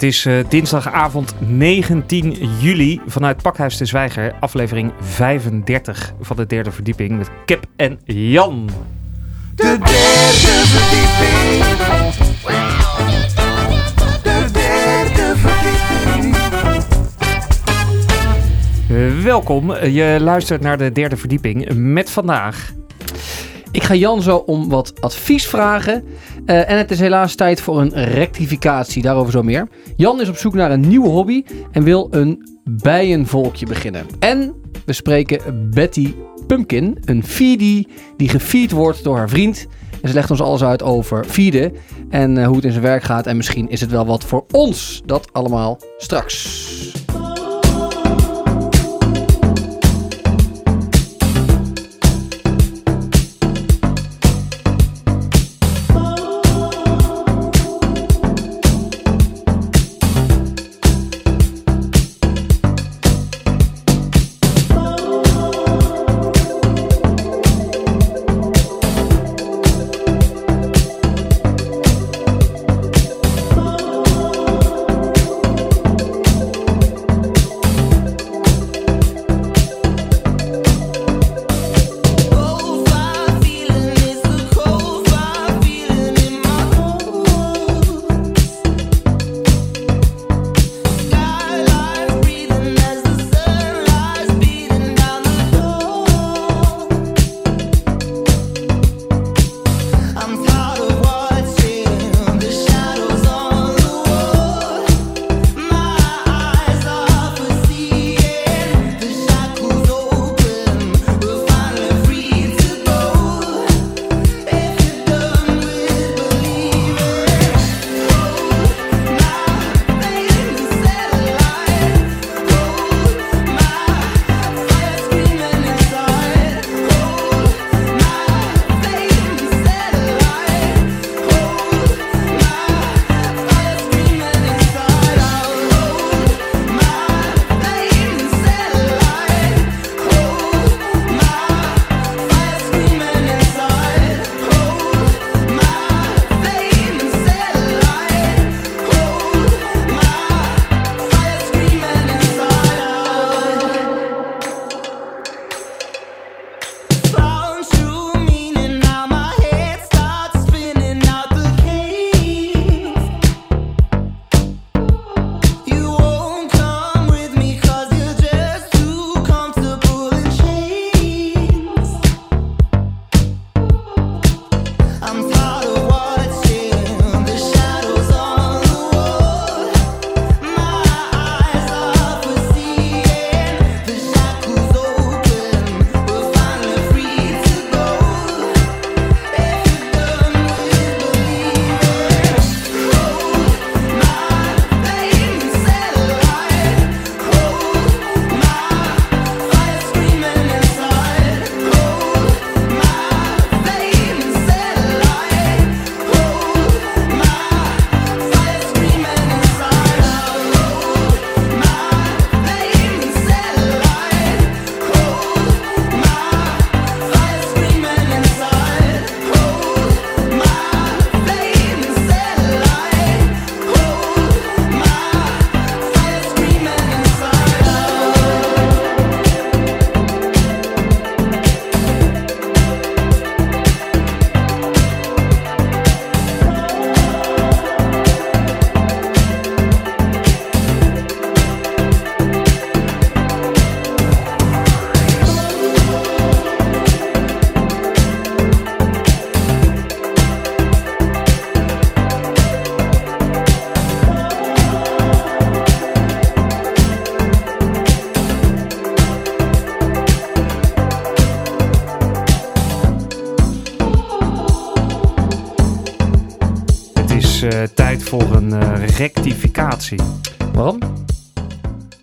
Het is uh, dinsdagavond 19 juli vanuit Pakhuis de Zwijger, aflevering 35 van de derde verdieping met Kip en Jan. De derde verdieping. De derde verdieping. Uh, welkom, je luistert naar de derde verdieping met vandaag ik ga Jan zo om wat advies vragen. Uh, en het is helaas tijd voor een rectificatie, daarover zo meer. Jan is op zoek naar een nieuwe hobby en wil een bijenvolkje beginnen. En we spreken Betty Pumpkin, een feedie die gefeed wordt door haar vriend. En ze legt ons alles uit over feeden en uh, hoe het in zijn werk gaat. En misschien is het wel wat voor ons. Dat allemaal straks.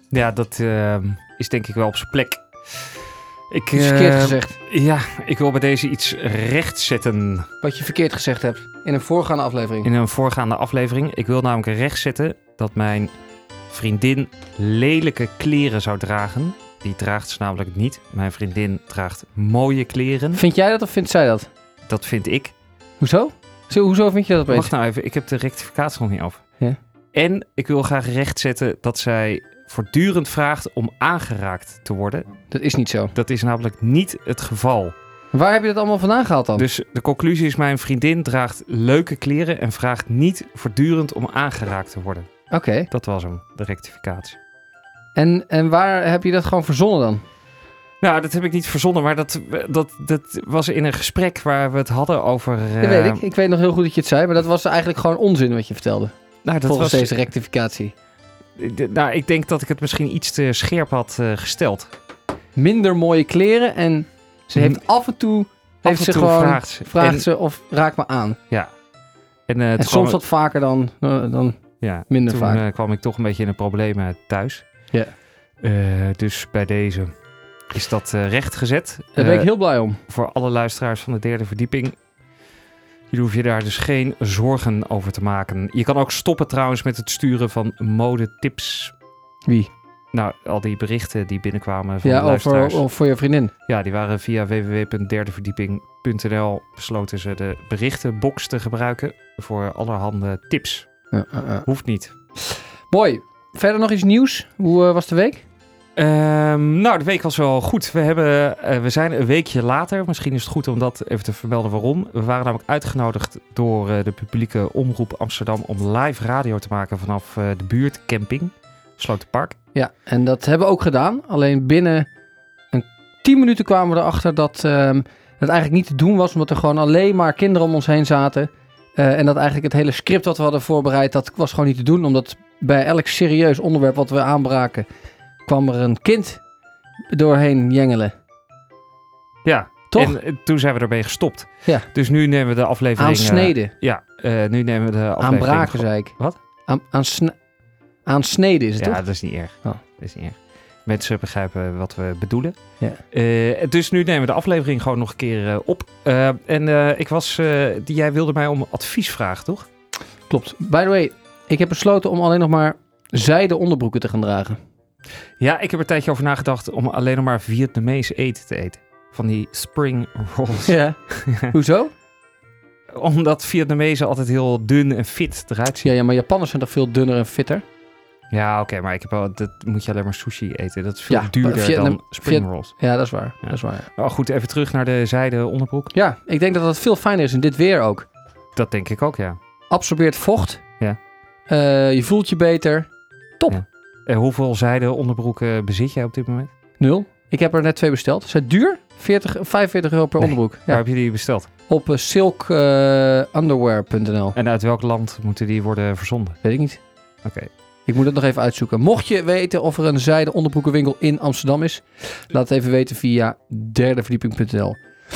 Ja, dat uh, is denk ik wel op zijn plek. Ik, verkeerd ehm, gezegd. Ja, ik wil bij deze iets rechtzetten. Wat je verkeerd gezegd hebt in een voorgaande aflevering. In een voorgaande aflevering. Ik wil namelijk rechtzetten dat mijn vriendin lelijke kleren zou dragen. Die draagt ze namelijk niet. Mijn vriendin draagt mooie kleren. Vind jij dat of vindt zij dat? Dat vind ik. Hoezo? Zo, hoezo vind je dat opeens? Wacht nou even, ik heb de rectificatie nog niet af. Ja? En ik wil graag rechtzetten dat zij voortdurend vraagt om aangeraakt te worden. Dat is niet zo. Dat is namelijk niet het geval. Waar heb je dat allemaal vandaan gehaald dan? Dus de conclusie is: mijn vriendin draagt leuke kleren en vraagt niet voortdurend om aangeraakt te worden. Oké. Dat was hem, de rectificatie. En, en waar heb je dat gewoon verzonnen dan? Nou, dat heb ik niet verzonnen, maar dat, dat, dat was in een gesprek waar we het hadden over. Dat eh, weet ik. Ik weet nog heel goed dat je het zei, maar dat was eigenlijk gewoon onzin wat je vertelde. Nou, dat volgens was, deze rectificatie. Nou, ik denk dat ik het misschien iets te scherp had eh, gesteld. Minder mooie kleren en ze heeft af en toe, Af heeft en ze toe gewoon, vraagt ze. vraagt en, ze of raak me aan. En, eh, En toen soms wat vaker dan, eh, dan ja, minder toen vaak. eh, kwam ik toch een beetje in een probleem eh, thuis. Ja. Eh, dus bij deze is dat eh, rechtgezet. Daar ben ik Eh, heel blij om. voor alle luisteraars van de derde verdieping. Jullie hoef je daar dus geen zorgen over te maken. Je kan ook stoppen trouwens met het sturen van modetips. Wie? Nou, al die berichten die binnenkwamen van Ja, de luisteraars. over voor je vriendin. Ja, die waren via www.derdeverdieping.nl besloten ze de berichtenbox te gebruiken voor allerhande tips. Ja, ja, ja. Hoeft niet. Mooi. Verder nog iets nieuws? Hoe eh, was de week? Ehm, nou, de week was wel goed. We, hebben, eh, we zijn een weekje later. Misschien is het goed om dat even te vermelden waarom. We waren namelijk uitgenodigd door eh, de publieke omroep Amsterdam om live radio te maken vanaf eh, de buurtcamping Slotenpark. Ja, en dat hebben we ook gedaan. Alleen binnen een 10 minuten kwamen we erachter dat ehm het eigenlijk niet te doen was. Omdat er gewoon alleen maar kinderen om ons heen zaten. En dat eigenlijk het hele script wat we hadden voorbereid, dat was gewoon niet te doen. Omdat bij elk serieus onderwerp wat we aanbraken, kwam er een kind doorheen jengelen. Ja, Toch? En eh, toen zijn we ermee gestopt. Ja. Dus nu nemen we de aflevering... eh, Aansneden. ja, eh, nu nemen we de aflevering... Aanbraken, zei ik. Wat? Aan, aan, sne- aansneden is het Ja, toch? dat is niet erg. Oh. Dat is niet erg. Mensen begrijpen wat we bedoelen. Ja. Dus nu nemen we de aflevering gewoon nog een keer op. En ik was, die, jij wilde mij om advies vragen, toch? Klopt. By the way, ik heb besloten om alleen nog maar zijde onderbroeken te gaan dragen. Ja, ik heb er een tijdje over nagedacht om alleen nog maar Vietnamese eten te eten. Van die spring rolls. Ja. Hoezo? Omdat Vietnamezen altijd heel dun en fit eruit zien. Ja, ja, maar Japanners zijn toch veel dunner en fitter? Ja, oké, maar ik heb wel, dat moet je alleen maar sushi eten. Dat is veel Ja, duurder Vietnam- dan spring Viet- rolls. Ja, dat is waar. Ja. Dat is waar. ja. Maar goed, even terug naar de zijde onderbroek. Ja, ik denk dat dat veel fijner is in dit weer ook. Dat denk ik ook, ja. Absorbeert vocht. Ja. Eh, je voelt je beter. En hoeveel zijde onderbroeken bezit jij op dit moment? Nul. Ik heb er net twee besteld. Zijn duur. 40, 45 euro per Nee. onderbroek. Waar heb je die besteld? Op uh, silkunderwear.nl. En uit welk land moeten die worden verzonden? Weet ik niet. Oké. Ik moet het nog even uitzoeken. Mocht je weten of er een zijde onderbroekenwinkel in Amsterdam is, laat het even weten via derdeverdieping.nl.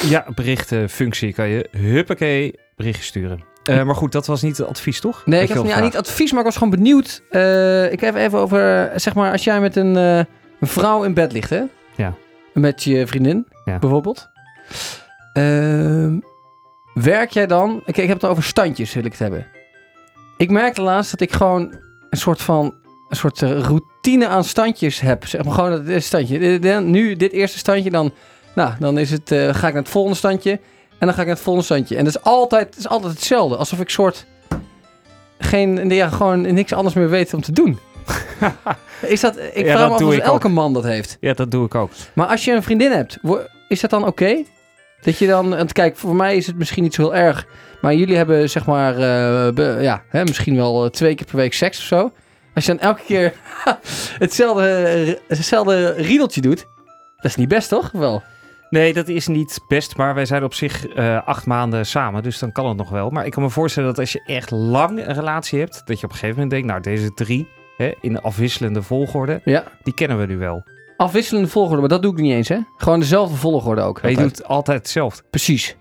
Ja, berichtenfunctie kan je huppakee berichtje sturen. Eh, maar goed, dat was niet het advies, toch? Nee, ik je had ja, wilde niet advies, maar ik was gewoon benieuwd. Eh, ik heb even over, zeg maar, als jij met een, eh, een vrouw in bed ligt, hè? Ja. Met je vriendin, Ja. bijvoorbeeld. Ehm, werk jij dan... Ik, ik heb het over standjes, wil ik het hebben. Ik merkte laatst dat ik gewoon een soort van... Een soort routine aan standjes heb. Zeg maar gewoon dat dit standje. Nu dit eerste standje, dan... Nou, dan is het, eh, ga ik naar het volgende standje. En dan ga ik naar het volgende standje. En dat is altijd, is altijd hetzelfde. Alsof ik soort geen, ja, gewoon niks anders meer weet om te doen. is dat, ik Ja, vraag dat me af of elke man dat heeft. Ja, dat doe ik ook. Maar als je een vriendin hebt, is dat dan oké? Dat je dan, want kijk, voor mij is het misschien niet zo heel erg. Maar jullie hebben zeg maar, eh, be- ja, hè, misschien wel eh, twee keer per week seks of zo. Als je dan elke keer hetzelfde, eh, hetzelfde riedeltje doet, dat is niet best toch? Wel. Nee, dat is niet best, maar wij zijn op zich eh, acht maanden samen, dus dan kan het nog wel. Maar ik kan me voorstellen dat als je echt lang een relatie hebt, dat je op een gegeven moment denkt, nou deze drie, hè, in afwisselende volgorde, Ja. die kennen we nu wel. Afwisselende volgorde, maar dat doe ik niet eens, hè? Gewoon dezelfde volgorde ook. Maar je doet altijd hetzelfde. Precies.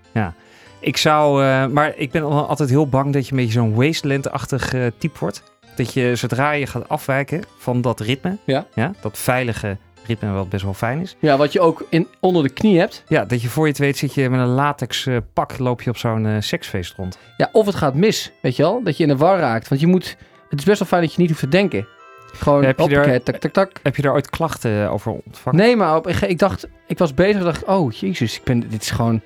Ik zou, eh, maar ik ben al- altijd heel bang dat je een beetje zo'n wasteland-achtig eh, type wordt. Dat je zodra je gaat afwijken van dat ritme, Ja. Ja, dat veilige ritme wat best wel fijn is. Ja, wat je ook in, onder de knie hebt. Ja, dat je voor je het weet zit je met een latex eh, pak, loop je op zo'n eh, seksfeest rond. Ja, of het gaat mis, weet je wel? Dat je in de war raakt. Want je moet... Het is best wel fijn dat je niet hoeft te denken. Gewoon, Heb je daar- tak, tak, tak. Heb je daar ooit klachten over ontvangen? Nee, maar op, ik dacht... Ik was bezig dacht oh, jezus. Ik ben, dit, is gewoon,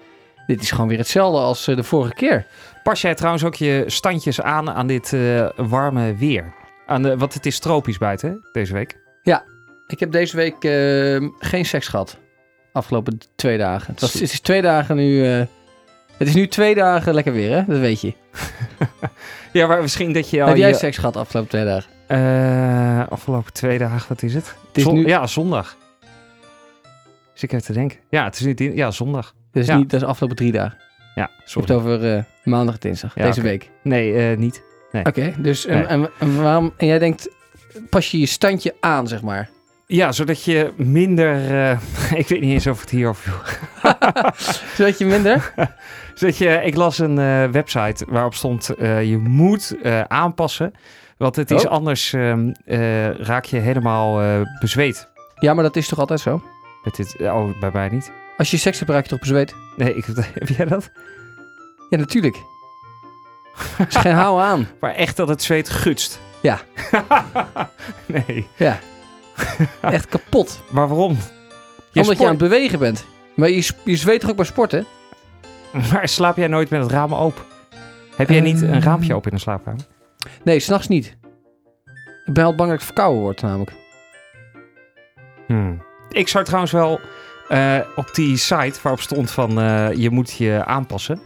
dit is gewoon weer hetzelfde als eh, de vorige keer. Pas jij trouwens ook je standjes aan aan dit eh, warme weer? Aan de, want het is tropisch buiten deze week. Ik heb deze week eh, geen seks gehad. Afgelopen twee dagen. Het, was, het is twee dagen nu... eh, het is nu twee dagen lekker weer, hè? Dat weet je. Ja, maar misschien dat je al heb jij je- seks gehad afgelopen twee dagen? Eh, afgelopen twee dagen, wat is het? Het is Zon- nu- Ja, zondag. Dus ik heb te denken. Ja, het is nu di- ja, zondag. Dat is, Ja. niet, dat is afgelopen drie dagen. Ja, Je hebt sorry. het over eh, maandag dinsdag, Ja, deze week. Nee, niet. Oké, dus Nee. en, en waarom... En jij denkt, pas je je standje aan, zeg maar. Ja, zodat je minder... eh, ik weet niet eens of het hierover wil. Zodat je minder... Zodat je, ik las een eh, website waarop stond... eh, je moet aanpassen. Want het is Oh. anders... ehm, eh, raak je helemaal bezweet. ja, maar dat is toch altijd zo? Met dit, oh, bij mij niet. Als je seks hebt, raak je toch bezweet? Nee, ik, heb jij dat? Ja, natuurlijk. geen hou aan. Maar echt dat het zweet gutst. Ja. nee. Ja. Echt kapot. Maar waarom? Je Omdat je aan het bewegen bent. Maar je, je zweet toch ook bij sporten? Maar slaap jij nooit met het raam open? Heb jij niet een Ehm. raampje open in de slaapkamer? Nee, s'nachts niet. Ik ben al bang dat ik verkouden word, namelijk. Hmm. Ik zou trouwens wel eh, op die site waarop stond van eh, je moet je aanpassen,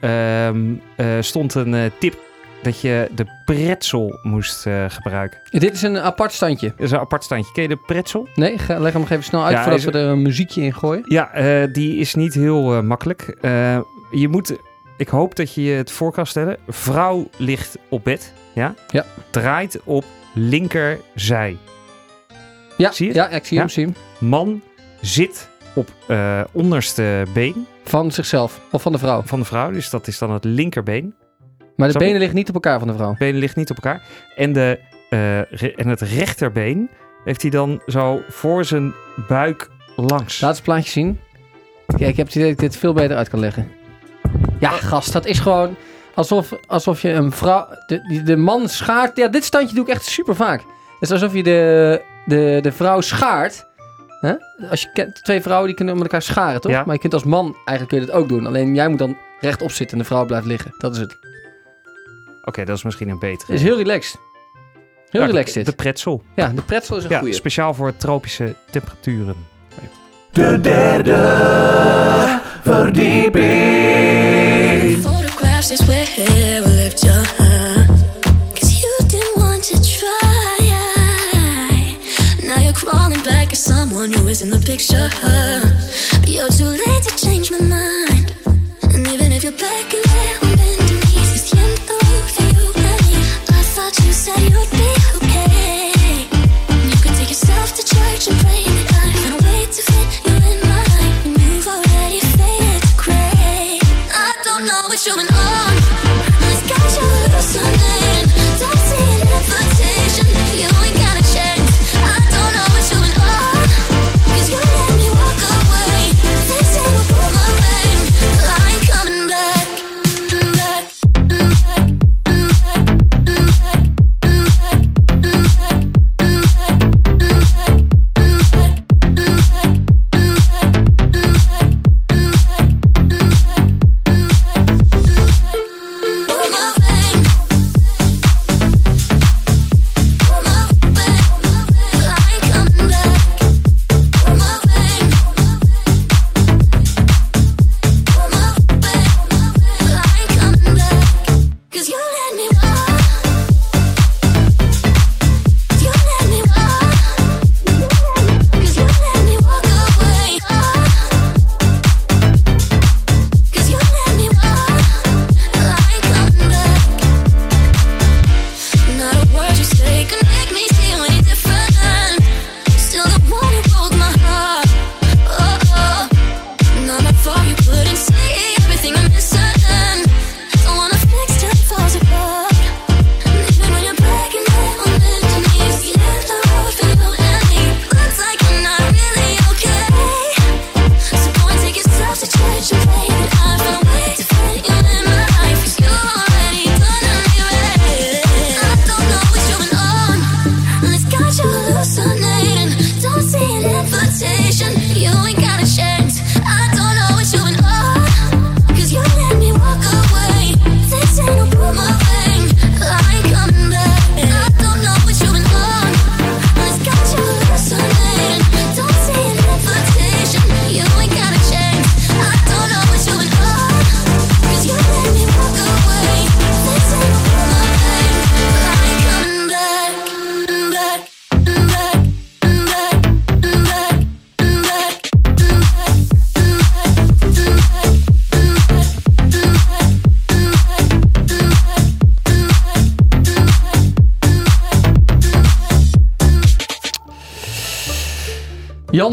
ehm, eh, stond een tip dat je de pretzel moest eh, gebruiken. Dit is een apart standje. Dat is een apart standje. Ken je de pretzel? Nee, ga, leg hem even snel uit Ja, voordat is- we er een muziekje in gooien. Ja, eh, die is niet heel eh, makkelijk. Je moet, ik hoop dat je je het voor kan stellen. Vrouw ligt op bed, ja? Ja. Draait op linkerzij. Ja, Zie je? ja ik zie Ja. hem, zie hem. Man zit op onderste been Van zichzelf. Of van de vrouw. van de vrouw, dus dat is dan het linkerbeen. Maar de Snap je? benen liggen niet op elkaar van de vrouw. Benen liggen niet op elkaar. En, de, eh, re- en het rechterbeen heeft hij dan zo voor zijn buik langs. Laat eens het plaatje zien. Kijk, ik heb het idee dat ik dit veel beter uit kan leggen. Ja, gast, dat is gewoon alsof, alsof je een vrouw... De, die- de man schaart... Ja, dit standje doe ik echt super vaak. Het is alsof je de, de, de vrouw schaart. Hè? Als je kent, twee vrouwen die kunnen met elkaar scharen, toch? Ja. Maar je kunt als man eigenlijk kun je dat ook doen. Alleen jij moet dan rechtop zitten en de vrouw blijft liggen. Dat is het. Oké, dat is misschien een betere. Het is heel relaxed. Heel Ja, relaxed dit. de pretzel. Ja, de pretzel is een Ja, goeie. speciaal voor tropische temperaturen. De derde verdieping. Photographs is where we left your hand. Cause you didn't want to try. Now you're crawling back as someone who is in the picture. But you're too late to change my mind. And even if you're back in there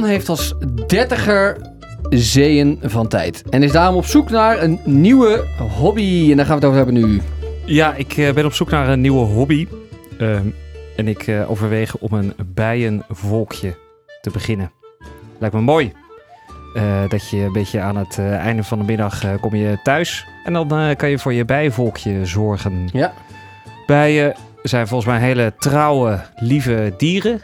Heeft als dertiger zeeën van tijd. En is daarom op zoek naar een nieuwe hobby. En daar gaan we het over hebben nu. Ja, ik eh, ben op zoek naar een nieuwe hobby. Ehm, en ik eh, overweeg om een bijenvolkje te beginnen. Lijkt me mooi. Eh, dat je een beetje aan het einde van de middag kom je thuis. En dan kan je voor je bijenvolkje zorgen. Ja. Bijen zijn volgens mij hele trouwe, lieve dieren.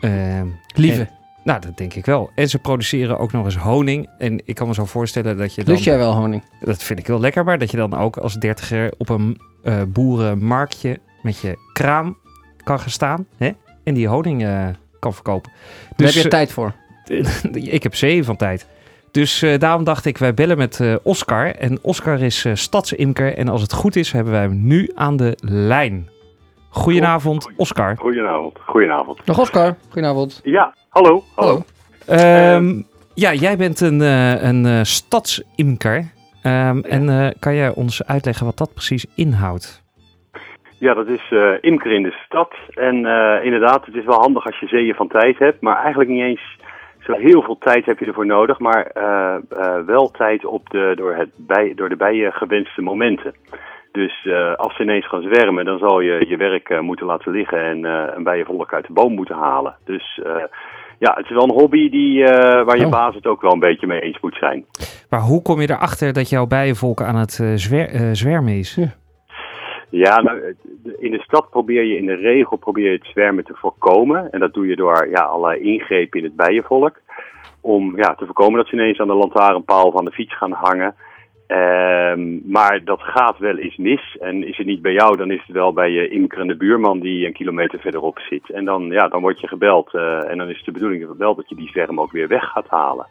Ehm, Lieve. en- nou, dat denk ik wel. En ze produceren ook nog eens honing. En ik kan me zo voorstellen dat je dan... Lust jij wel honing? Dat vind ik heel lekker, maar dat je dan ook als dertiger op een eh, boerenmarktje met je kraam kan gaan staan. Hè? En die honing eh, kan verkopen. Daar heb je eh, tijd voor. ik heb zeeën van tijd. Dus eh, daarom dacht ik, wij bellen met eh, Oscar. En Oscar is eh, stadsimker. En als het goed is, hebben wij hem nu aan de lijn. Goedenavond, Oscar. Goedenavond. Goedenavond. Nog Oscar, goedenavond. Ja, hallo. Hallo. Ehm, ja, jij bent een, eh, een eh, stadsimker. Ehm, En eh, kan jij ons uitleggen wat dat precies inhoudt? Ja, dat is imker in de stad. En inderdaad, het is wel handig als je zeeën van tijd hebt. Maar eigenlijk niet eens zo heel veel tijd heb je ervoor nodig. Maar wel tijd op de, door, het bij, door de bijen gewenste momenten. Dus als ze ineens gaan zwermen, dan zal je je werk moeten laten liggen en een bijenvolk uit de boom moeten halen. Dus ja, het is wel een hobby die, eh, waar je Oh. baas het ook wel een beetje mee eens moet zijn. Maar hoe kom je erachter dat jouw bijenvolk aan het eh, zwer- eh, zwermen is? Ja, nou, het- in de stad probeer je in de regel probeer je het zwermen te voorkomen. En dat doe je door ja, allerlei ingrepen in het bijenvolk. Om ja, te voorkomen dat ze ineens aan de lantaarnpaal van de fiets gaan hangen. Ehm, maar dat gaat wel eens mis. En is het niet bij jou, dan is het wel bij je imkerende buurman die een kilometer verderop zit. En dan, ja, dan word je gebeld. eh, en dan is de bedoeling wel dat je die zwerm ook weer weg gaat halen.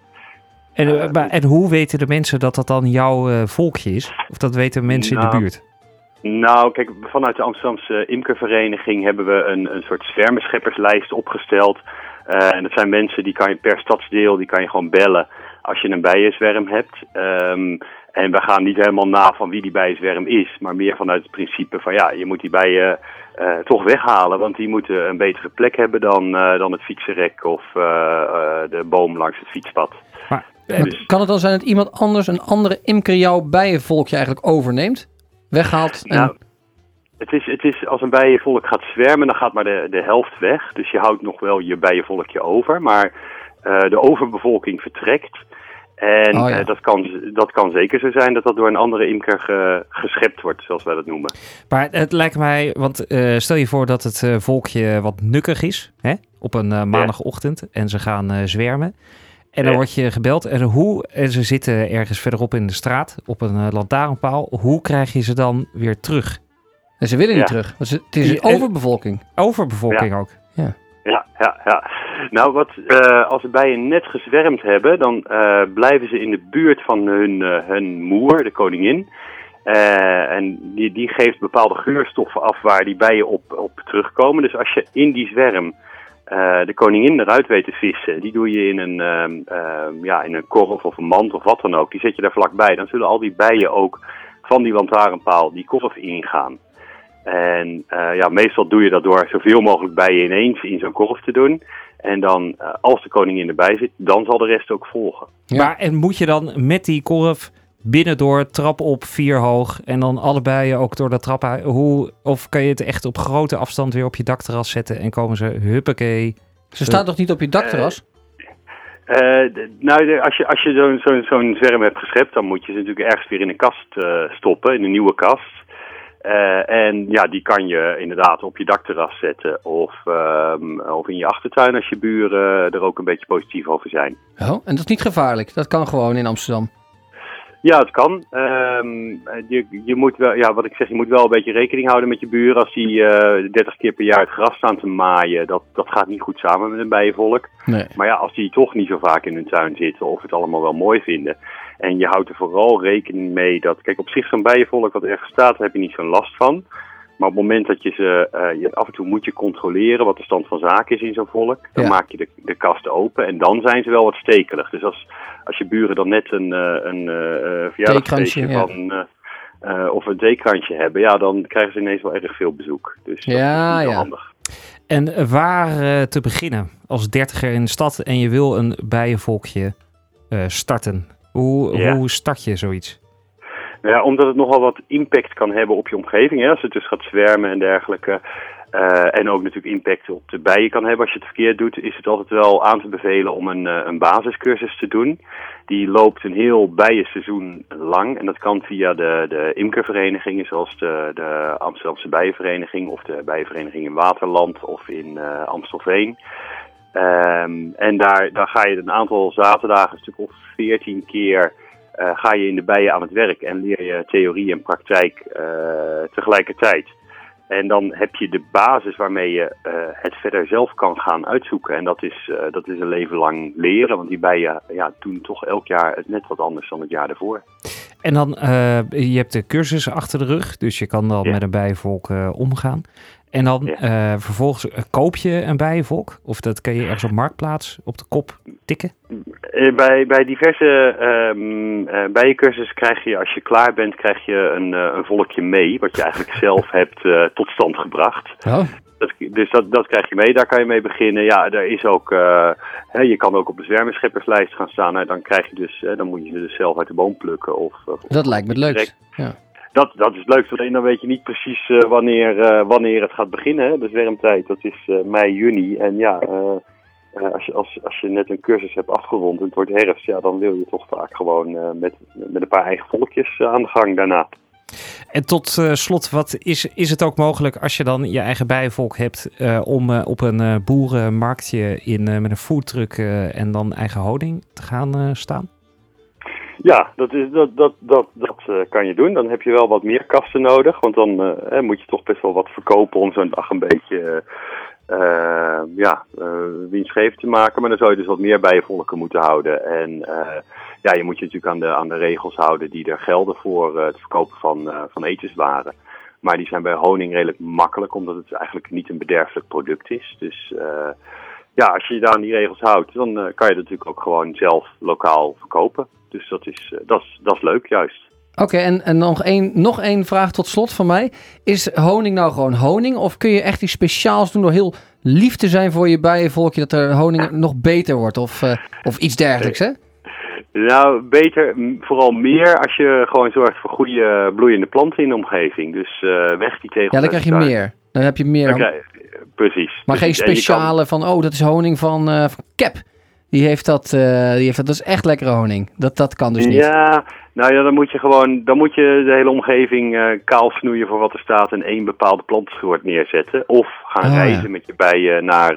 En, eh, maar- en hoe weten de mensen dat dat dan jouw eh, volkje is? Of dat weten mensen in de Nou, buurt? Nou, kijk, vanuit de Amsterdamse imkervereniging hebben we een, een soort zwermenschepperslijst opgesteld. Eh, en dat zijn mensen die kan je per stadsdeel, die kan je gewoon bellen als je een bijenzwerm hebt. Ehm, en we gaan niet helemaal na van wie die bijenzwerm is, maar meer vanuit het principe van ja, je moet die bijen eh, toch weghalen, want die moeten een betere plek hebben dan, eh, dan het fietsenrek of eh, de boom langs het fietspad. Maar, Maar kan het dan zijn dat iemand anders, een andere imker, jouw bijenvolkje eigenlijk overneemt? Weghaalt? En... Nou, het is, het is als een bijenvolk gaat zwermen, dan gaat maar de, de helft weg. Dus je houdt nog wel je bijenvolkje over. Maar de overbevolking vertrekt. En Oh, ja. eh, dat, kan, dat kan zeker zo zijn dat dat door een andere imker ge- geschept wordt, zoals wij dat noemen. maar het lijkt mij, want eh, stel je voor dat het eh, volkje wat nukkig is hè? op een eh, maandagochtend en ze gaan eh, zwermen. En dan Ja. word je gebeld en hoe, en ze zitten ergens verderop in de straat op een eh, lantaarnpaal. Hoe krijg je ze dan weer terug? En ze willen niet Ja. terug. want ze- Het is een en- overbevolking. Overbevolking ook. Ja, ja, ja. Nou, wat, eh, als de bijen net gezwermd hebben, dan eh, blijven ze in de buurt van hun, eh, hun moer, de koningin. En die, die geeft bepaalde geurstoffen af waar die bijen op, op terugkomen. Dus als je in die zwerm de koningin eruit weet te vissen, die doe je in een, ehm, ehm, ja, in een korf of een mand of wat dan ook. Die zet je daar vlakbij. Dan zullen al die bijen ook van die lantaarnpaal die korf ingaan. En eh, ja, meestal doe je dat door zoveel mogelijk bijen ineens in zo'n korf te doen. En dan, eh, als de koningin erbij zit, dan zal de rest ook volgen. Ja. Maar en moet je dan met die korf binnendoor, trap op, vier hoog en dan allebei ook door dat trap hoe Of kan je het echt op grote afstand weer op je dakterras zetten en komen ze huppakee. Ze staat toch niet op je dakterras? Eh, nou, de- als je, als je zo'n zo'n zo'n zwerm hebt geschept, dan moet je ze natuurlijk ergens weer in een kast eh, stoppen, in een nieuwe kast. Eh, en ja, die kan je inderdaad op je dakterras zetten of, ehm, of in je achtertuin als je buren er ook een beetje positief over zijn. Oh, en dat is niet gevaarlijk. Dat kan gewoon in Amsterdam. Ja, het kan. Ehm, je, je moet wel, ja, wat ik zeg, je moet wel een beetje rekening houden met je buren. Als die eh 30 keer per jaar het gras staan te maaien, dat, dat gaat niet goed samen met een bijenvolk. Nee. Maar ja, als die toch niet zo vaak in hun tuin zitten of het allemaal wel mooi vinden. En je houdt er vooral rekening mee dat, kijk, op zich zo'n bijenvolk wat ergens staat, daar heb je niet zo'n last van. Maar op het moment dat je ze, eh, je, af en toe moet je controleren wat de stand van zaken is in zo'n volk. Dan Ja. maak je de, de kast open en dan zijn ze wel wat stekelig. Dus als, als je buren dan net een, eh, een eh, verjaardagsfeestje ja. van, of een theekrantje hebben, ja, dan krijgen ze ineens wel erg veel bezoek. Dus dat Ja, is ja. handig. En waar te beginnen als dertiger in de stad en je wil een bijenvolkje starten? Hoe, Ja. hoe start je zoiets? Ja, omdat het nogal wat impact kan hebben op je omgeving. Hè? Als het dus gaat zwermen en dergelijke. Eh, en ook natuurlijk impact op de bijen kan hebben als je het verkeerd doet. Is het altijd wel aan te bevelen om een, eh, een basiscursus te doen. Die loopt een heel bijenseizoen lang. En dat kan via de, de imkerverenigingen zoals de, de Amsterdamse Bijenvereniging. Of de Bijenvereniging in Waterland of in eh, Amstelveen. Ehm, en daar, daar ga je een aantal zaterdagen, een stuk of veertien keer eh, ga je in de bijen aan het werk en leer je theorie en praktijk eh, tegelijkertijd. En dan heb je de basis waarmee je eh, het verder zelf kan gaan uitzoeken. En dat is, dat is een leven lang leren, want die bijen ja, doen toch elk jaar het net wat anders dan het jaar ervoor. En dan, je hebt de cursus achter de rug, dus je kan dan Ja. met een bijenvolk omgaan. En dan Ja. eh, vervolgens eh, koop je een bijenvolk? Of dat kan je ergens op marktplaats op de kop tikken? Eh, bij, bij diverse ehm eh, bijencursussen krijg je, als je klaar bent, krijg je een, eh, een volkje mee, wat je eigenlijk zelf hebt eh, tot stand gebracht. Oh, Dat, dus dat, dat krijg je mee, daar kan je mee beginnen. Ja, er is ook, eh, hè, je kan ook op de zwermenschepperslijst gaan staan. Nou, dan krijg je dus, dan moet je ze dus zelf uit de boom plukken. Of, of- dat lijkt me het leukst. Dat, dat is leukste, alleen dan weet je niet precies eh, wanneer, eh, wanneer het gaat beginnen. Hè. De zwermtijd, dat is eh, mei, juni. En ja, als, je, als, als je net een cursus hebt afgerond en het wordt herfst, ja, dan wil je toch vaak gewoon met, met een paar eigen volkjes aan de gang daarna. En tot slot, wat is, is het ook mogelijk als je dan je eigen bijenvolk hebt om op een boerenmarktje in, met een foodtruck eh, en dan eigen honing te gaan staan? Ja, dat, is, dat, dat, dat, dat eh, kan je doen. Dan heb je wel wat meer kasten nodig. Want dan eh, moet je toch best wel wat verkopen om zo'n dag een beetje eh, ja, winstgevend te maken. Maar dan zou je dus wat meer bij je volken moeten houden. En ja, je moet je natuurlijk aan de, aan de regels houden die er gelden voor het verkopen van, van etenswaren. Maar die zijn bij honing redelijk makkelijk, omdat het eigenlijk niet een bederfelijk product is. Dus ja, als je je daar aan die regels houdt, dan eh, kan je het natuurlijk ook gewoon zelf lokaal verkopen. Dus dat is, eh, dat is, dat is leuk, juist. Oké, en, en nog, één, nog één vraag tot slot van mij. Is honing nou gewoon honing? Of kun je echt iets speciaals doen door heel lief te zijn voor je bijenvolkje... dat er honing nog beter wordt of, eh, of iets dergelijks, hè? Nou, beter, vooral meer als je gewoon zorgt voor goede bloeiende planten in de omgeving. Dus weg die tegels. Ja, dan krijg je meer. Dan heb je meer. Dan krijg- precies. Maar geen precies. En je kan- speciale van, oh, dat is honing van, eh van Cap. Die heeft, dat, eh, die heeft dat. Dat is echt lekkere honing. Dat, dat kan dus niet. Ja, nou ja, dan moet je gewoon, dan moet je de hele omgeving eh, kaal snoeien voor wat er staat en één bepaalde plantensoort neerzetten. Of gaan Oh, ja. reizen met je bijen naar,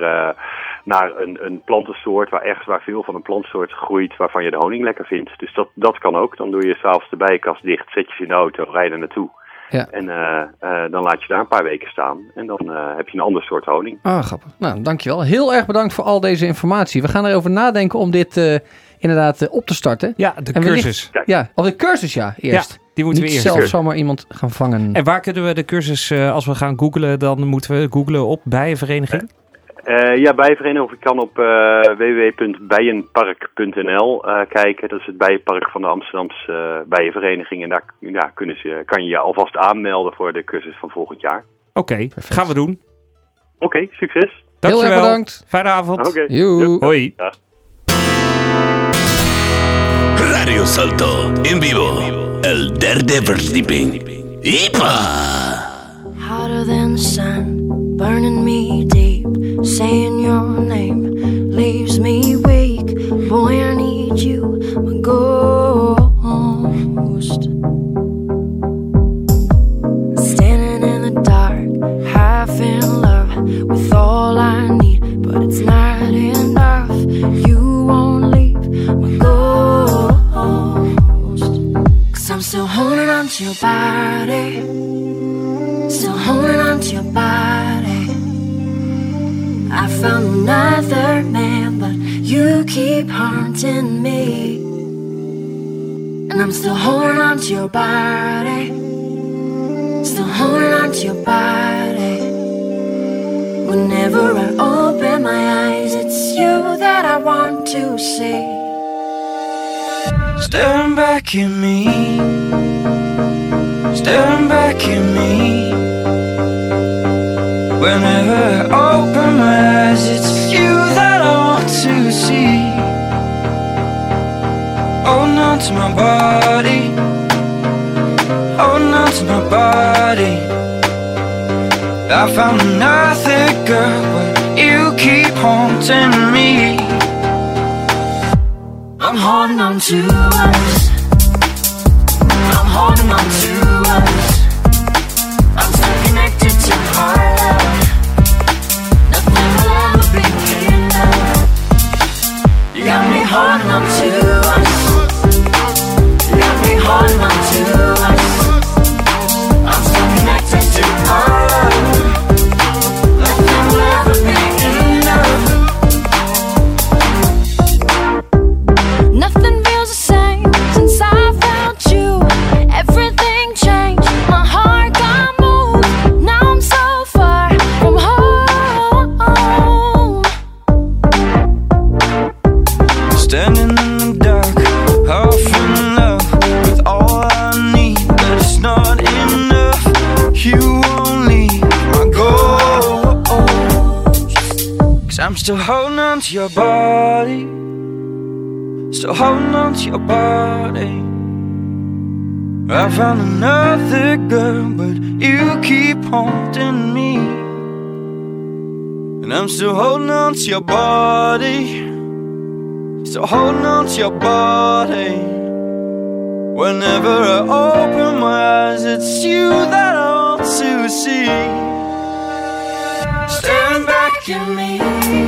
naar een, een plantensoort waar ergens waar veel van een plantensoort groeit waarvan je de honing lekker vindt. Dus dat, dat kan ook. Dan doe je s'avonds de bijenkast dicht, zet je ze in de auto, rij er naartoe. Ja. En eh, eh, dan laat je daar een paar weken staan. En dan eh, heb je een ander soort honing. Ah, grappig. Nou, dankjewel. Heel erg bedankt voor al deze informatie. We gaan erover nadenken om dit eh, inderdaad op te starten. Ja, de En wellicht- cursus. Ja, of de cursus, ja, eerst. Die moeten Niet we eerst zelf zomaar iemand gaan vangen. En waar kunnen we de cursus, eh, als we gaan googlen, dan moeten we googlen op bijenvereniging? Eh, ja, bijenvereniging, of je kan op eh, www.bijenpark.nl eh, kijken. Dat is het bijenpark van de Amsterdamse Bijenvereniging. En daar ja, kunnen ze, kan je je alvast aanmelden voor de cursus van volgend jaar. Oké, gaan we doen. Oké, succes. Heel Dankjewel. erg bedankt. Fijne avond. Oké. Joe. Hoi. Radio Salto en vivo. El Daredevil Sleeping. ¡Ipa! Hotter than the sun, burning me deep. Saying your name leaves me weak. Boy, I need you, my ghost. Standing in the dark, half in love with all I need, but it's not enough. You keep haunting me. And I'm still holding on to your body. Still holding on to your body. Whenever I open my eyes, it's you that I want to see. Staring back at me. staring back at me. Whenever I open my eyes, it's on to my body, oh, holding on to my body. I found another girl, but you keep haunting me. I'm holding on to us. I'm holding on to us. I'm still connected to our. Nothing will ever be enough. You got me holding on to us. You got me holding on to on to your body, still holding on to your body. I found another girl, but you keep haunting me. And I'm still holding on to your body. Still holding on to your body. Whenever I open my eyes, it's you that I want to see. Staring back at me.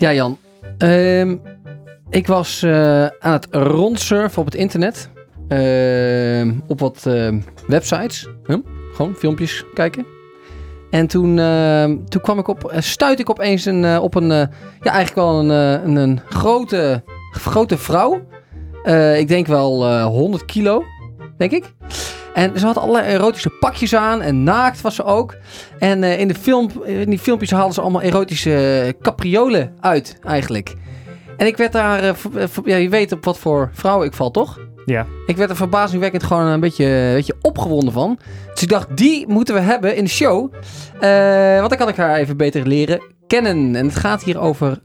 Ja, Jan. Ehm, ik was eh, aan het rondsurfen op het internet. Ehm, op wat ehm, websites. Gewoon filmpjes kijken. En toen, toen kwam ik op, eh, stuitte ik opeens een, eh, op een, ja, eigenlijk wel een, een, een grote, grote vrouw. Ik denk wel eh 100 kilo, denk ik. En ze had allerlei erotische pakjes aan en naakt was ze ook. En eh, in, de film, in die filmpjes haalden ze allemaal erotische capriolen uit, eigenlijk. En ik werd daar, eh, eh, ja, je weet op wat voor vrouw ik val, toch? Ja. Ik werd er verbazingwekkend gewoon een beetje, een beetje opgewonden van. Dus ik dacht, die moeten we hebben in de show. Eh, want dan kan ik haar even beter leren kennen. En het gaat hier over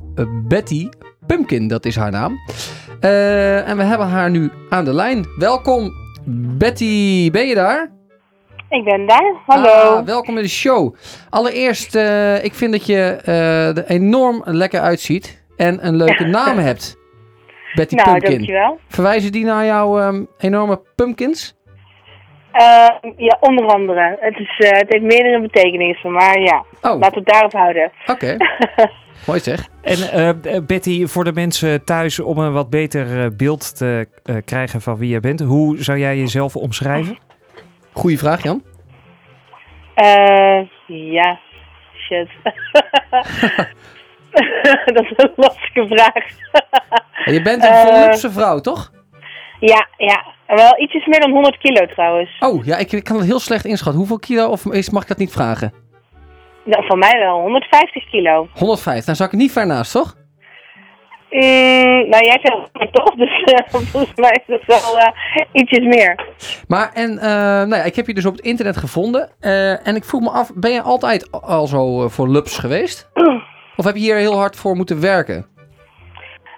Betty Pumpkin, dat is haar naam. En we hebben haar nu aan de lijn. Welkom, Betty. Ben je daar? Ik ben daar. Hallo. Ah, welkom in de show. Allereerst, eh, ik vind dat je eh, er enorm lekker uitziet. En een leuke naam hebt. Betty nou, Pumpkin. dankjewel. Verwijzen die naar jouw ehm, enorme pumpkins? Eh, ja, onder andere. Het, is, eh, het heeft meerdere betekenissen, maar ja, Oh, laten we het daarop houden. oké. Mooi zeg. En eh, Betty, voor de mensen thuis, om een wat beter eh, beeld te eh, krijgen van wie jij bent, hoe zou jij jezelf omschrijven? Goeie vraag, Jan. Eh, ja, shit. dat is een lastige vraag. En je bent een volupse vrouw, toch? ja, ja. Wel ietsjes meer dan 100 kilo trouwens. Oh, ja, ik, ik kan het heel slecht inschatten. Hoeveel kilo, of is, mag ik dat niet vragen? Nou, van mij wel 150 kilo. 105, dan zat ik niet ver naast, toch? Mm, nou, jij zegt toch, dus eh, volgens mij is het wel eh, ietsjes meer. Maar en, eh, nou ja, ik heb je dus op het internet gevonden. en ik vroeg me af, ben je altijd al zo voor Lups geweest? Of heb je hier heel hard voor moeten werken?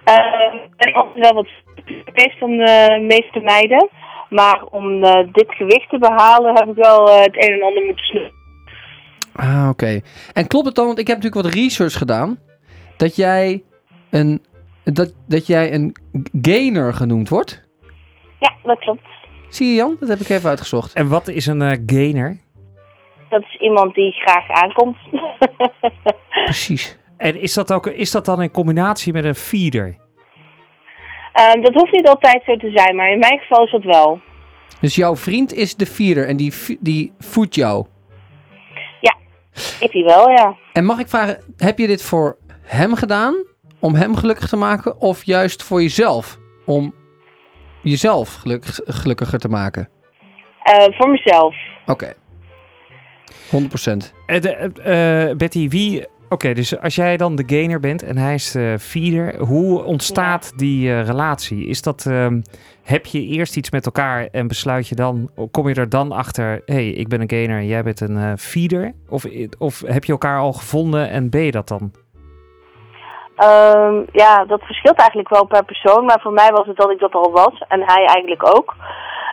Ik ben altijd wel wat geweest dan de meeste meiden. Maar om dit gewicht te behalen heb ik wel het een en ander moeten snoepen. Ah, oké. En klopt het dan, want ik heb natuurlijk wat research gedaan, dat jij een, dat, dat jij een gainer genoemd wordt? Ja, dat klopt. Zie je Jan? Dat heb ik even uitgezocht. En wat is een eh, gainer? Dat is iemand die graag aankomt. Precies. En is dat, ook, is dat dan in combinatie met een feeder? Ehm, dat hoeft niet altijd zo te zijn, maar in mijn geval is dat wel. Dus jouw vriend is de vierder en die, die voedt jou. Ik die wel, ja. En mag ik vragen, heb je dit voor hem gedaan om hem gelukkig te maken of juist voor jezelf om jezelf gelukkig, gelukkiger te maken? Eh, voor mezelf. Oké. 100%. Eh, de, eh, eh, Betty, wie... Oké, dus als jij dan de gainer bent en hij is de feeder, hoe ontstaat die eh, relatie? Is dat, ehm, heb je eerst iets met elkaar en besluit je dan, kom je er dan achter, hé, hey, ik ben een gainer en jij bent een eh, feeder? Of, of heb je elkaar al gevonden en ben je dat dan? Ehm, ja, dat verschilt eigenlijk wel per persoon. Maar voor mij was het dat ik dat al was. En hij eigenlijk ook.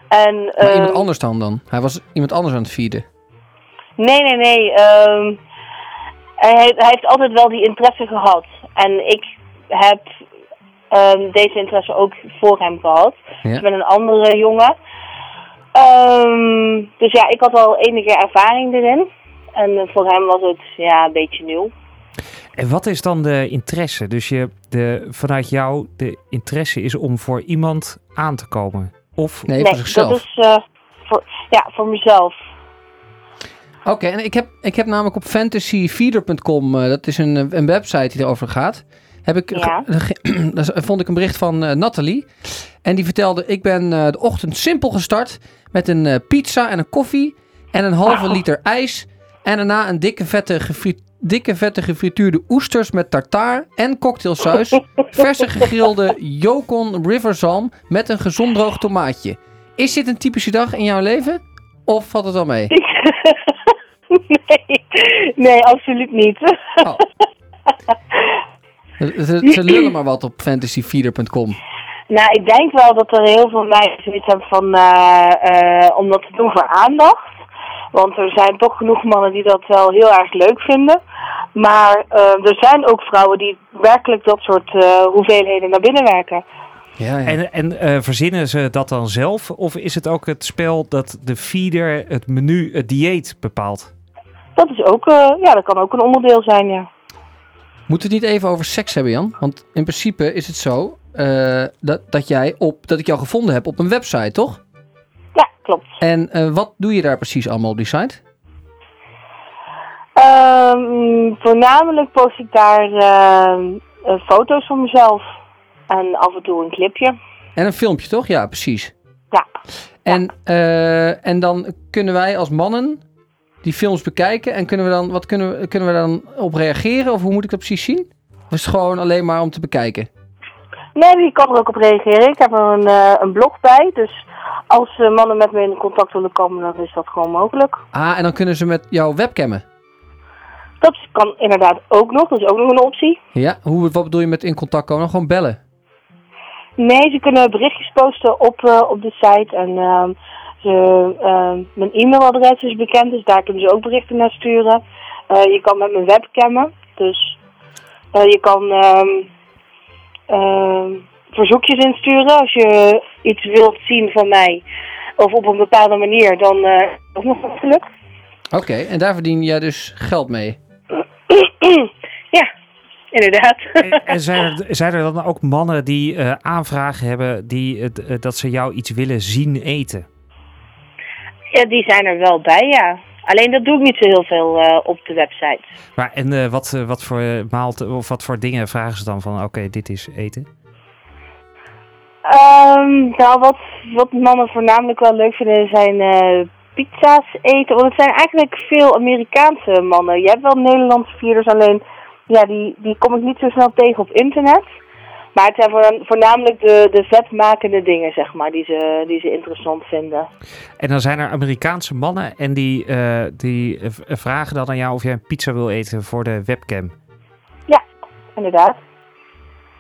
En, Maar ehm, iemand anders dan dan? Hij was iemand anders aan het feeden. Nee, nee, nee. ehm, hij, heeft- hij heeft altijd wel die interesse gehad. En ik heb ehm, deze interesse ook voor hem gehad. Ja. Dus met een andere jongen. Ehm, dus ja, ik had al enige ervaring erin. En voor hem was het ja, een beetje nieuw. En wat is dan de interesse? Dus je, de, vanuit jou, de interesse is om voor iemand aan te komen? Of Nee, voor zichzelf. dat is eh, voor, ja, voor mezelf. Oké, en ik heb, ik heb namelijk op fantasyfeeder.com, eh, dat is een, eh, een website die erover gaat, heb ik, Ja. daar vond ik een bericht van eh, Nathalie. En die vertelde, ik ben eh, de ochtend simpel gestart met een eh, pizza en een koffie en een halve Oh. liter ijs. En daarna een dikke vette, gefri- dikke vette gefrituurde oesters met tartaar en cocktailsaus. verse gegrilde Yukon River zalm met een gezond droog tomaatje. Is dit een typische dag in jouw leven? Of valt het wel mee? nee, nee, absoluut niet. Oh. Ze, ze- lullen maar wat op fantasyfeeder.com. Nou, ik denk wel dat er heel veel meiden zoiets hebben van, eh, eh, om dat te doen voor aandacht. Want er zijn toch genoeg mannen die dat wel heel erg leuk vinden. Maar eh, er zijn ook vrouwen die werkelijk dat soort eh, hoeveelheden naar binnen werken. Ja, ja. En, en eh, verzinnen ze dat dan zelf? Of is het ook het spel dat de feeder het menu, het dieet bepaalt? Dat is ook, eh, ja, dat kan ook een onderdeel zijn, ja. Moeten we het niet even over seks hebben, Jan? Want in principe is het zo eh, dat, dat, jij op, dat ik jou gevonden heb op een website, toch? Ja, klopt. En eh, wat doe je daar precies allemaal op die site? Ehm, voornamelijk post ik daar foto's van mezelf. En af en toe een clipje. En een filmpje, toch? Ja, precies. Ja. En, eh, en dan kunnen wij als mannen die films bekijken en kunnen we dan, wat kunnen we, kunnen we dan op reageren? Of hoe moet ik dat precies zien? Of is het gewoon alleen maar om te bekijken? Nee, je kan er ook op reageren. Ik heb er een, eh, een blog bij. Dus als eh, mannen met me in contact willen komen, dan is dat gewoon mogelijk. Ah, en dan kunnen ze met jou webcammen. Dat kan inderdaad ook nog. Dat is ook nog een optie. Ja, hoe, wat bedoel je met in contact komen? Gewoon bellen. Nee, ze kunnen berichtjes posten op, eh, op de site. En ze, ehm, mijn e-mailadres is bekend, dus daar kunnen ze ook berichten naar sturen. Eh, je kan met mijn webcammen. Dus eh, je kan ehm, ehm, verzoekjes insturen als je iets wilt zien van mij. Of op een bepaalde manier, dan eh ook nog wat geluk. Oké, en daar verdien jij dus geld mee. ja, inderdaad. En, zijn, er, zijn er dan ook mannen die eh, aanvragen hebben die, het, eh, dat ze jou iets willen zien eten? Ja, die zijn er wel bij, ja. Alleen dat doe ik niet zo heel veel eh, op de website. Maar, en eh, wat, eh, wat, voor, maalt, of wat voor dingen vragen ze dan van oké, dit is eten? Ehm, nou, wat, wat mannen voornamelijk wel leuk vinden zijn pizza's eten. Want het zijn eigenlijk veel Amerikaanse mannen. Je hebt wel Nederlandse vierders, alleen ja, die, die kom ik niet zo snel tegen op internet. Maar het zijn voor- voornamelijk de, de vetmakende dingen, zeg maar, die ze, die ze interessant vinden. En dan zijn er Amerikaanse mannen en die, eh, die vragen dan aan jou of jij een pizza wil eten voor de webcam. Inderdaad.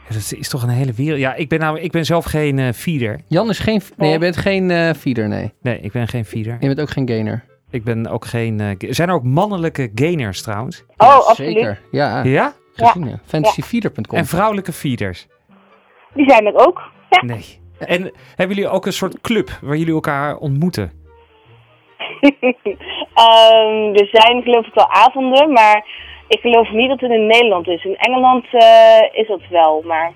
Ja, dat is toch een hele wereld. Ja, ik ben, nou, ik ben zelf geen eh, feeder. Jan is geen... Nee, je bent geen eh, feeder, nee. Nee, ik ben geen feeder. Je bent ook geen gainer. Ik ben ook geen... eh, zijn er ook mannelijke gainers trouwens? Oh, Ja, absoluut. Zeker, ja. Ja? Gezien, ja. Fantasyfeeder.com. En vrouwelijke feeders? Die zijn er ook. Nee. En hebben jullie ook een soort club waar jullie elkaar ontmoeten? Ehm, er zijn geloof ik wel avonden, maar ik geloof niet dat het in Nederland is. In Engeland eh, is dat wel, maar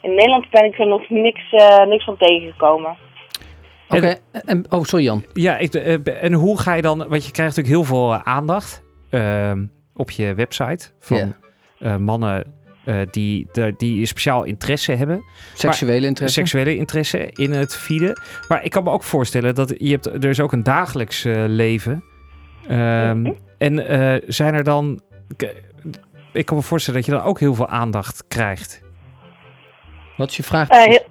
in Nederland ben ik er nog niks, eh, niks van tegengekomen. Oké, en, oh sorry Jan. Ja, ik, eh, en hoe ga je dan... Want je krijgt natuurlijk heel veel aandacht ehm, op je website van eh, mannen eh, die, de, die speciaal interesse hebben. Seksuele interesse. seksuele interesse in het feeden. Maar ik kan me ook voorstellen dat je hebt, er is ook een dagelijks eh, leven. Ehm, en eh, zijn er dan... Ik kan me voorstellen dat je dan ook heel veel aandacht krijgt. Wat is je vraag? Eh, heel-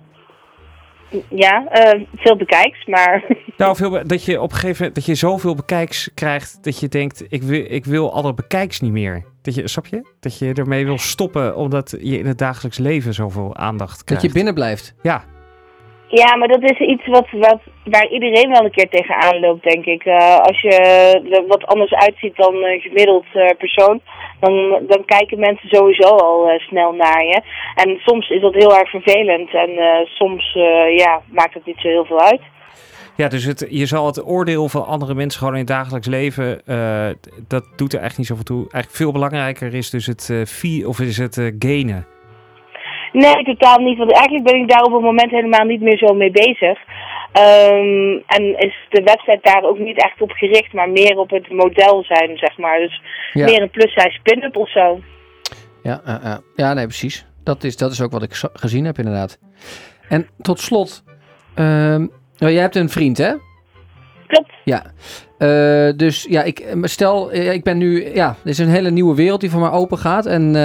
ja, eh, veel bekijks, maar Nou, veel, be- dat je op een gegeven moment dat je zoveel bekijks krijgt dat je denkt, ik wil, ik wil alle bekijks niet meer. Dat je, snap je? Dat je ermee wil stoppen omdat je in het dagelijks leven zoveel aandacht dat krijgt. je binnen blijft. Ja, ja, maar dat is iets wat, wat, waar iedereen wel een keer tegenaan loopt, denk ik. Eh, als je er wat anders uitziet dan een gemiddeld eh, persoon, dan, dan kijken mensen sowieso al eh, snel naar je. En soms is dat heel erg vervelend en eh, soms eh, ja, maakt het niet zo heel veel uit. Ja, dus het, je zal het oordeel van andere mensen gewoon in het dagelijks leven, dat doet er echt niet zoveel toe. Eigenlijk veel belangrijker is dus het uh, fee, of is het uh, gainen. Nee, totaal niet. Want eigenlijk ben ik daar op het moment helemaal niet meer zo mee bezig. Um, en is de website daar ook niet echt op gericht, maar meer op het model zijn, zeg maar. Dus ja. meer een plus-size pin-up of zo. Ja, uh, uh, ja, nee, precies. Dat is, dat is ook wat ik gezien heb, inderdaad. En tot slot, um, jij hebt een vriend, hè? Klopt. Ja. Uh, dus ja, ik, stel, ik ben nu, ja, er is een hele nieuwe wereld die voor mij open gaat. En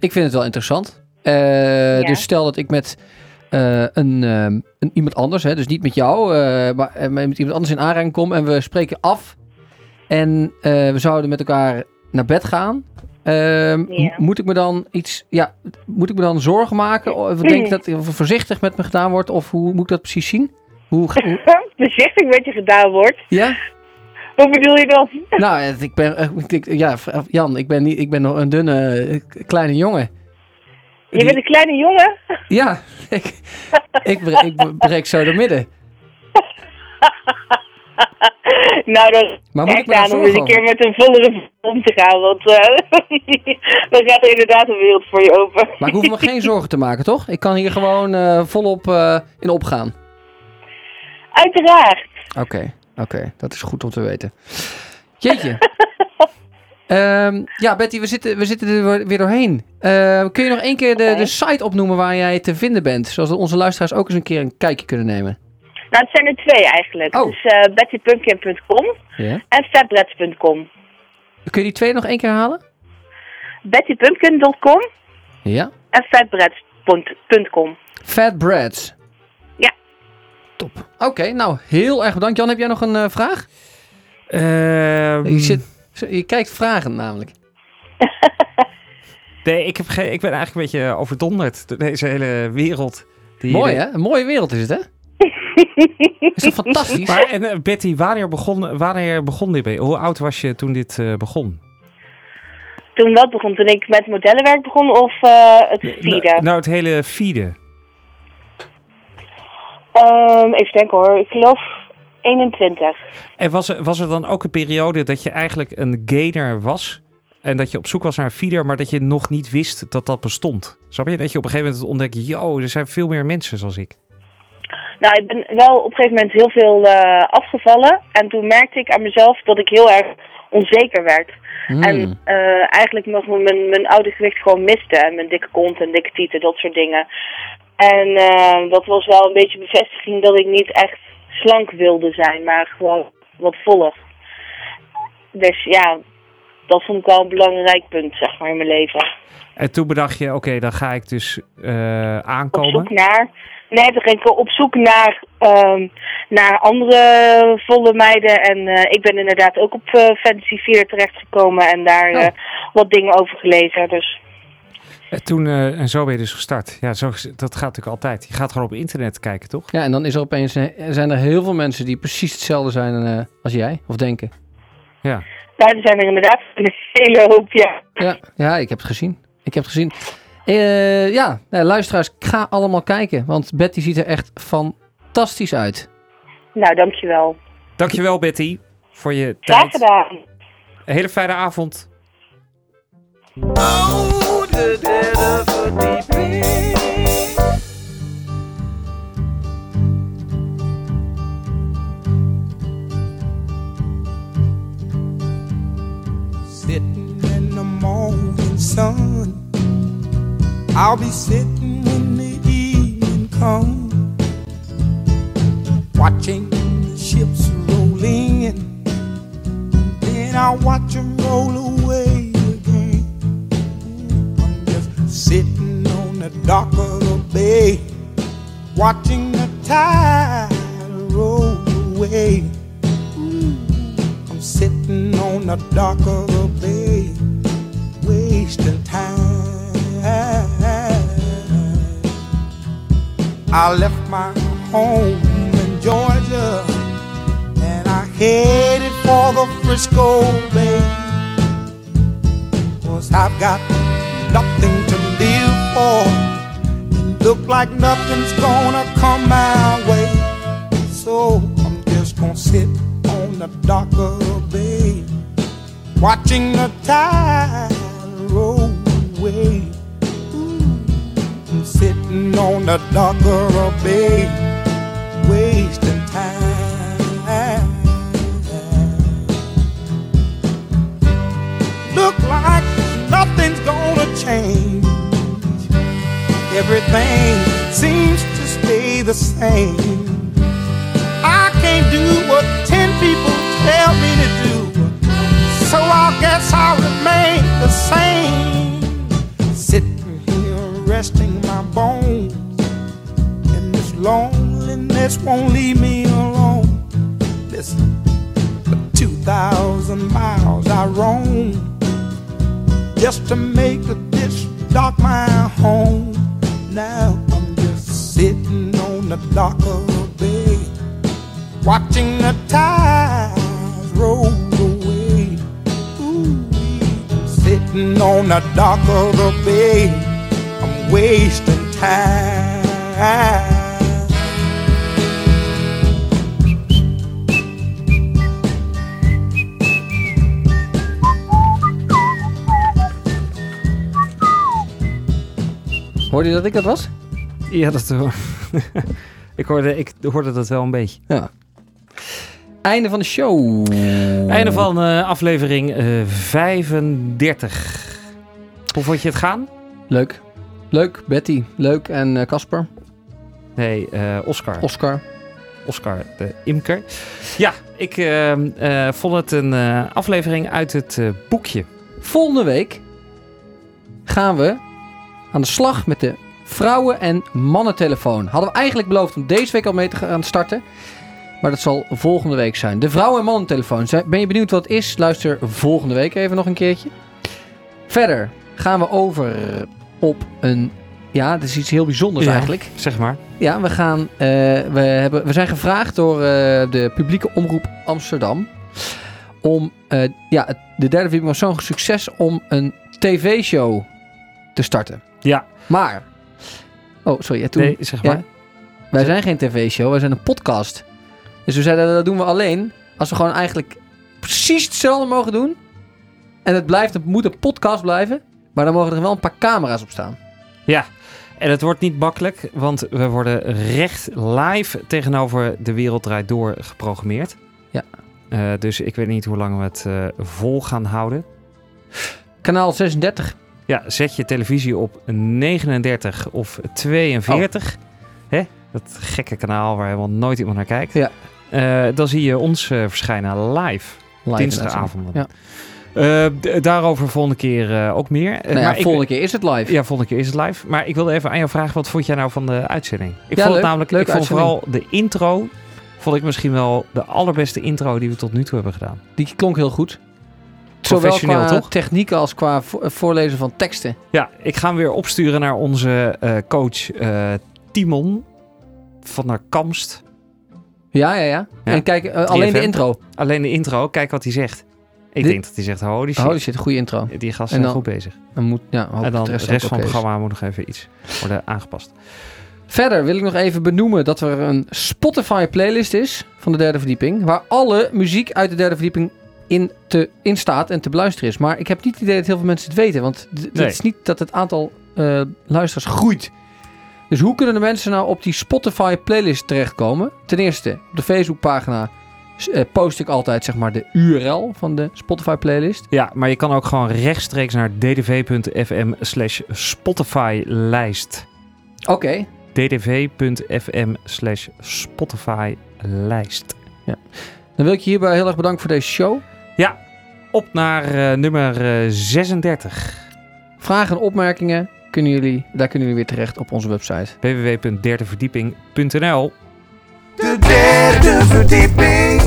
ik vind het wel interessant. Ja. Dus stel dat ik met uh, een, een, iemand anders, hè, dus niet met jou, uh, maar met iemand anders in aanraking kom en we spreken af. En we zouden met elkaar naar bed gaan. Ja. Moet ik me dan iets, ja, moet ik me dan zorgen maken? Of denk ik dat er voorzichtig met me gedaan wordt? Of hoe moet ik dat precies zien? Hoe, hoe... voorzichtig met je gedaan wordt? Ja. Hoe bedoel je dat? Nou, ik ben, ik, ja, Jan, ik ben, niet, ik ben nog een dunne kleine jongen. Je bent een kleine jongen? Ja, ik, ik, breek, ik breek zo door midden. nou, dat maar moet ik aan om eens een keer met een vollere om te gaan, want uh, dan gaat er inderdaad een wereld voor je open. maar ik hoef me geen zorgen te maken, toch? Ik kan hier gewoon uh, volop uh, in opgaan. Uiteraard. Oké, okay, oké, okay. dat is goed om te weten. Jeetje. Um, ja, Betty, we zitten, we zitten er weer doorheen. Uh, kun je nog één keer de, de site opnoemen waar jij te vinden bent? Zodat onze luisteraars ook eens een keer een kijkje kunnen nemen. Nou, het zijn er twee eigenlijk. Oh. Dus uh, bettypumpkin.com yeah. en fatbreads.com. Kun je die twee nog één keer halen? bettypumpkin.com ja. en fatbreads.com. Fatbreads? Ja. Top. Oké, okay, nou heel erg bedankt. Jan, heb jij nog een uh, vraag? Um... Je zit... Je kijkt vragen namelijk. nee, ik, heb geen, ik ben eigenlijk een beetje overdonderd door deze hele wereld. Die Mooi hè? Een mooie wereld is het hè? is dat fantastisch? Maar en, uh, Betty, wanneer begon, wanneer begon dit bij Hoe oud was je toen dit uh, begon? Toen dat begon? Toen ik met modellenwerk begon of uh, het feeden? Nou, nou, het hele feeden. Um, even denken hoor. Ik geloof 21. En was er, was er dan ook een periode dat je eigenlijk een gainer was? En dat je op zoek was naar een feeder, maar dat je nog niet wist dat dat bestond? Snap je? Dat je op een gegeven moment ontdekt, yo, er zijn veel meer mensen zoals ik. Nou, ik ben wel op een gegeven moment heel veel uh, afgevallen. En toen merkte ik aan mezelf dat ik heel erg onzeker werd. Hmm. En uh, eigenlijk nog mijn, mijn oude gewicht gewoon miste. En mijn dikke kont en dikke tieten, dat soort dingen. En uh, dat was wel een beetje bevestiging dat ik niet echt slank wilde zijn, maar gewoon wat volg. Dus ja, dat vond ik wel een belangrijk punt, zeg maar, in mijn leven. En toen bedacht je, oké, dan ga ik dus eh, Op aankomen. zoek naar... Nee, toen ging ik op zoek naar, naar andere volle meiden. En eh, ik ben inderdaad ook op eh, Fantasy 4 terechtgekomen en daar Oh. wat dingen over gelezen. Dus En toen, eh, en zo ben je dus gestart. Ja, zo, dat gaat natuurlijk altijd. Je gaat gewoon op internet kijken, toch? Ja, en dan is er opeens, eh, zijn er heel veel mensen die precies hetzelfde zijn eh, als jij, of denken. Ja. daar zijn er inderdaad een hele hoop, ja. Ja, ja ik heb het gezien. Ik heb het gezien. Eh, ja, nou, luisteraars, ga allemaal kijken, want Betty ziet er echt fantastisch uit. Nou, dankjewel. Dankjewel, Betty, voor je Graag tijd. gedaan. Een hele fijne avond. Oh, Sitting in the morning sun. I'll be sitting when the evening comes. Watching the ships roll in. Then I'll watch them roll away the dock of the bay. Watching the tide roll away. I'm sitting on the dock of the bay, wasting time. I left my home in Georgia and I headed for the Frisco Bay. Cause I've got for. Look like nothing's gonna come my way. So I'm just gonna sit on the dock of the bay, watching the tide roll away. Ooh, I'm sitting on the dock of the bay, Everything seems to stay the same. I can't do what ten people tell me to do. So I guess I'll remain the same. Sitting here resting my bones. And this loneliness won't leave me alone. Listen, for 2,000 miles I roam just to make this dock my home. Now I'm just sitting on the dock of the bay, watching the tides roll away. Ooh, sitting on the dock of the bay, I'm wasting time. Hoorde je dat ik dat was? Ja, dat... ik, hoorde, ik hoorde dat wel een beetje. Ja. Einde van de show. Einde van eh, aflevering eh, 35. Hoe vond je het gaan? Leuk. Leuk, Betty. Leuk. En eh, Casper. Nee, eh, Oscar. Oscar. Oscar de Imker. Ja, ik eh, eh, vond het een eh, aflevering uit het eh, boekje. Volgende week gaan we aan de slag met de vrouwen- en mannentelefoon. Hadden we eigenlijk beloofd om deze week al mee te gaan starten. Maar dat zal volgende week zijn. De vrouwen- en mannentelefoon. Ben je benieuwd wat het is? Luister volgende week even nog een keertje. Verder gaan we over op een... Ja, het is iets heel bijzonders Ja. eigenlijk. Zeg maar. Ja, we, gaan, eh, we, hebben, we zijn gevraagd door eh, de publieke omroep Amsterdam. Om eh, ja, de derde was zo'n succes om een tv-show te starten. Ja. Maar. Oh, sorry. en Toen, Nee, zeg ja, maar. wij zijn geen tv-show, wij zijn een podcast. Dus we zeiden dat doen we alleen als we gewoon eigenlijk precies hetzelfde mogen doen. En het, blijft, het moet een podcast blijven. Maar dan mogen er wel een paar camera's op staan. Ja. En het wordt niet makkelijk, want we worden recht live tegenover de wereld draait door geprogrammeerd. Ja. Eh, dus ik weet niet hoe lang we het eh, vol gaan houden. Kanaal 36. Ja, zet je televisie op 39 of 42. Hè? Dat gekke kanaal waar helemaal nooit iemand naar kijkt. Ja. eh, dan zie je ons eh, verschijnen live. Live dinsdagavonden. Ja. Eh, daarover volgende keer ook meer. Nou ja, maar ik- volgende keer is het live. Ja, volgende keer is het live. Maar ik wilde even aan jou vragen, wat vond jij nou van de uitzending? Ik Ja, vond leuk. het namelijk, ik vond uitzending. vooral de intro, vond ik misschien wel de allerbeste intro die we tot nu toe hebben gedaan. Die klonk heel goed. Zowel qua toch? techniek als qua vo- voorlezen van teksten. Ja, ik ga hem weer opsturen naar onze eh, coach eh, Timon van der Kamst. Ja, ja, ja. Ja. En kijk, eh, alleen de 3FM. intro. Alleen de intro, kijk wat hij zegt. Ik Dit- denk dat hij zegt, holy shit, Oh, zit een goede intro. die gasten En zijn dan- goed bezig. Dan moet, ja, en dan de de rest, rest, ook van het programma moet nog even iets worden aangepast. Verder wil ik nog even benoemen dat er een Spotify playlist is van de derde verdieping. Waar alle muziek uit de derde verdieping in, te, in staat en te beluisteren is. Maar ik heb niet het idee dat heel veel mensen het weten. Want het Nee. is niet dat het aantal eh luisteraars groeit. Dus hoe kunnen de mensen nou op die Spotify playlist terechtkomen? Ten eerste, op de Facebookpagina eh, post ik altijd zeg maar de URL van de Spotify playlist. Ja, maar je kan ook gewoon rechtstreeks naar ddv.fm slash Spotify lijst. Oké, ddv.fm slash Spotify lijst. dan wil ik je hierbij heel erg bedanken voor deze show. Op naar eh, nummer eh, 36. Vragen en opmerkingen kunnen jullie, daar kunnen jullie weer terecht op onze website. www.derdeverdieping.nl De derde verdieping.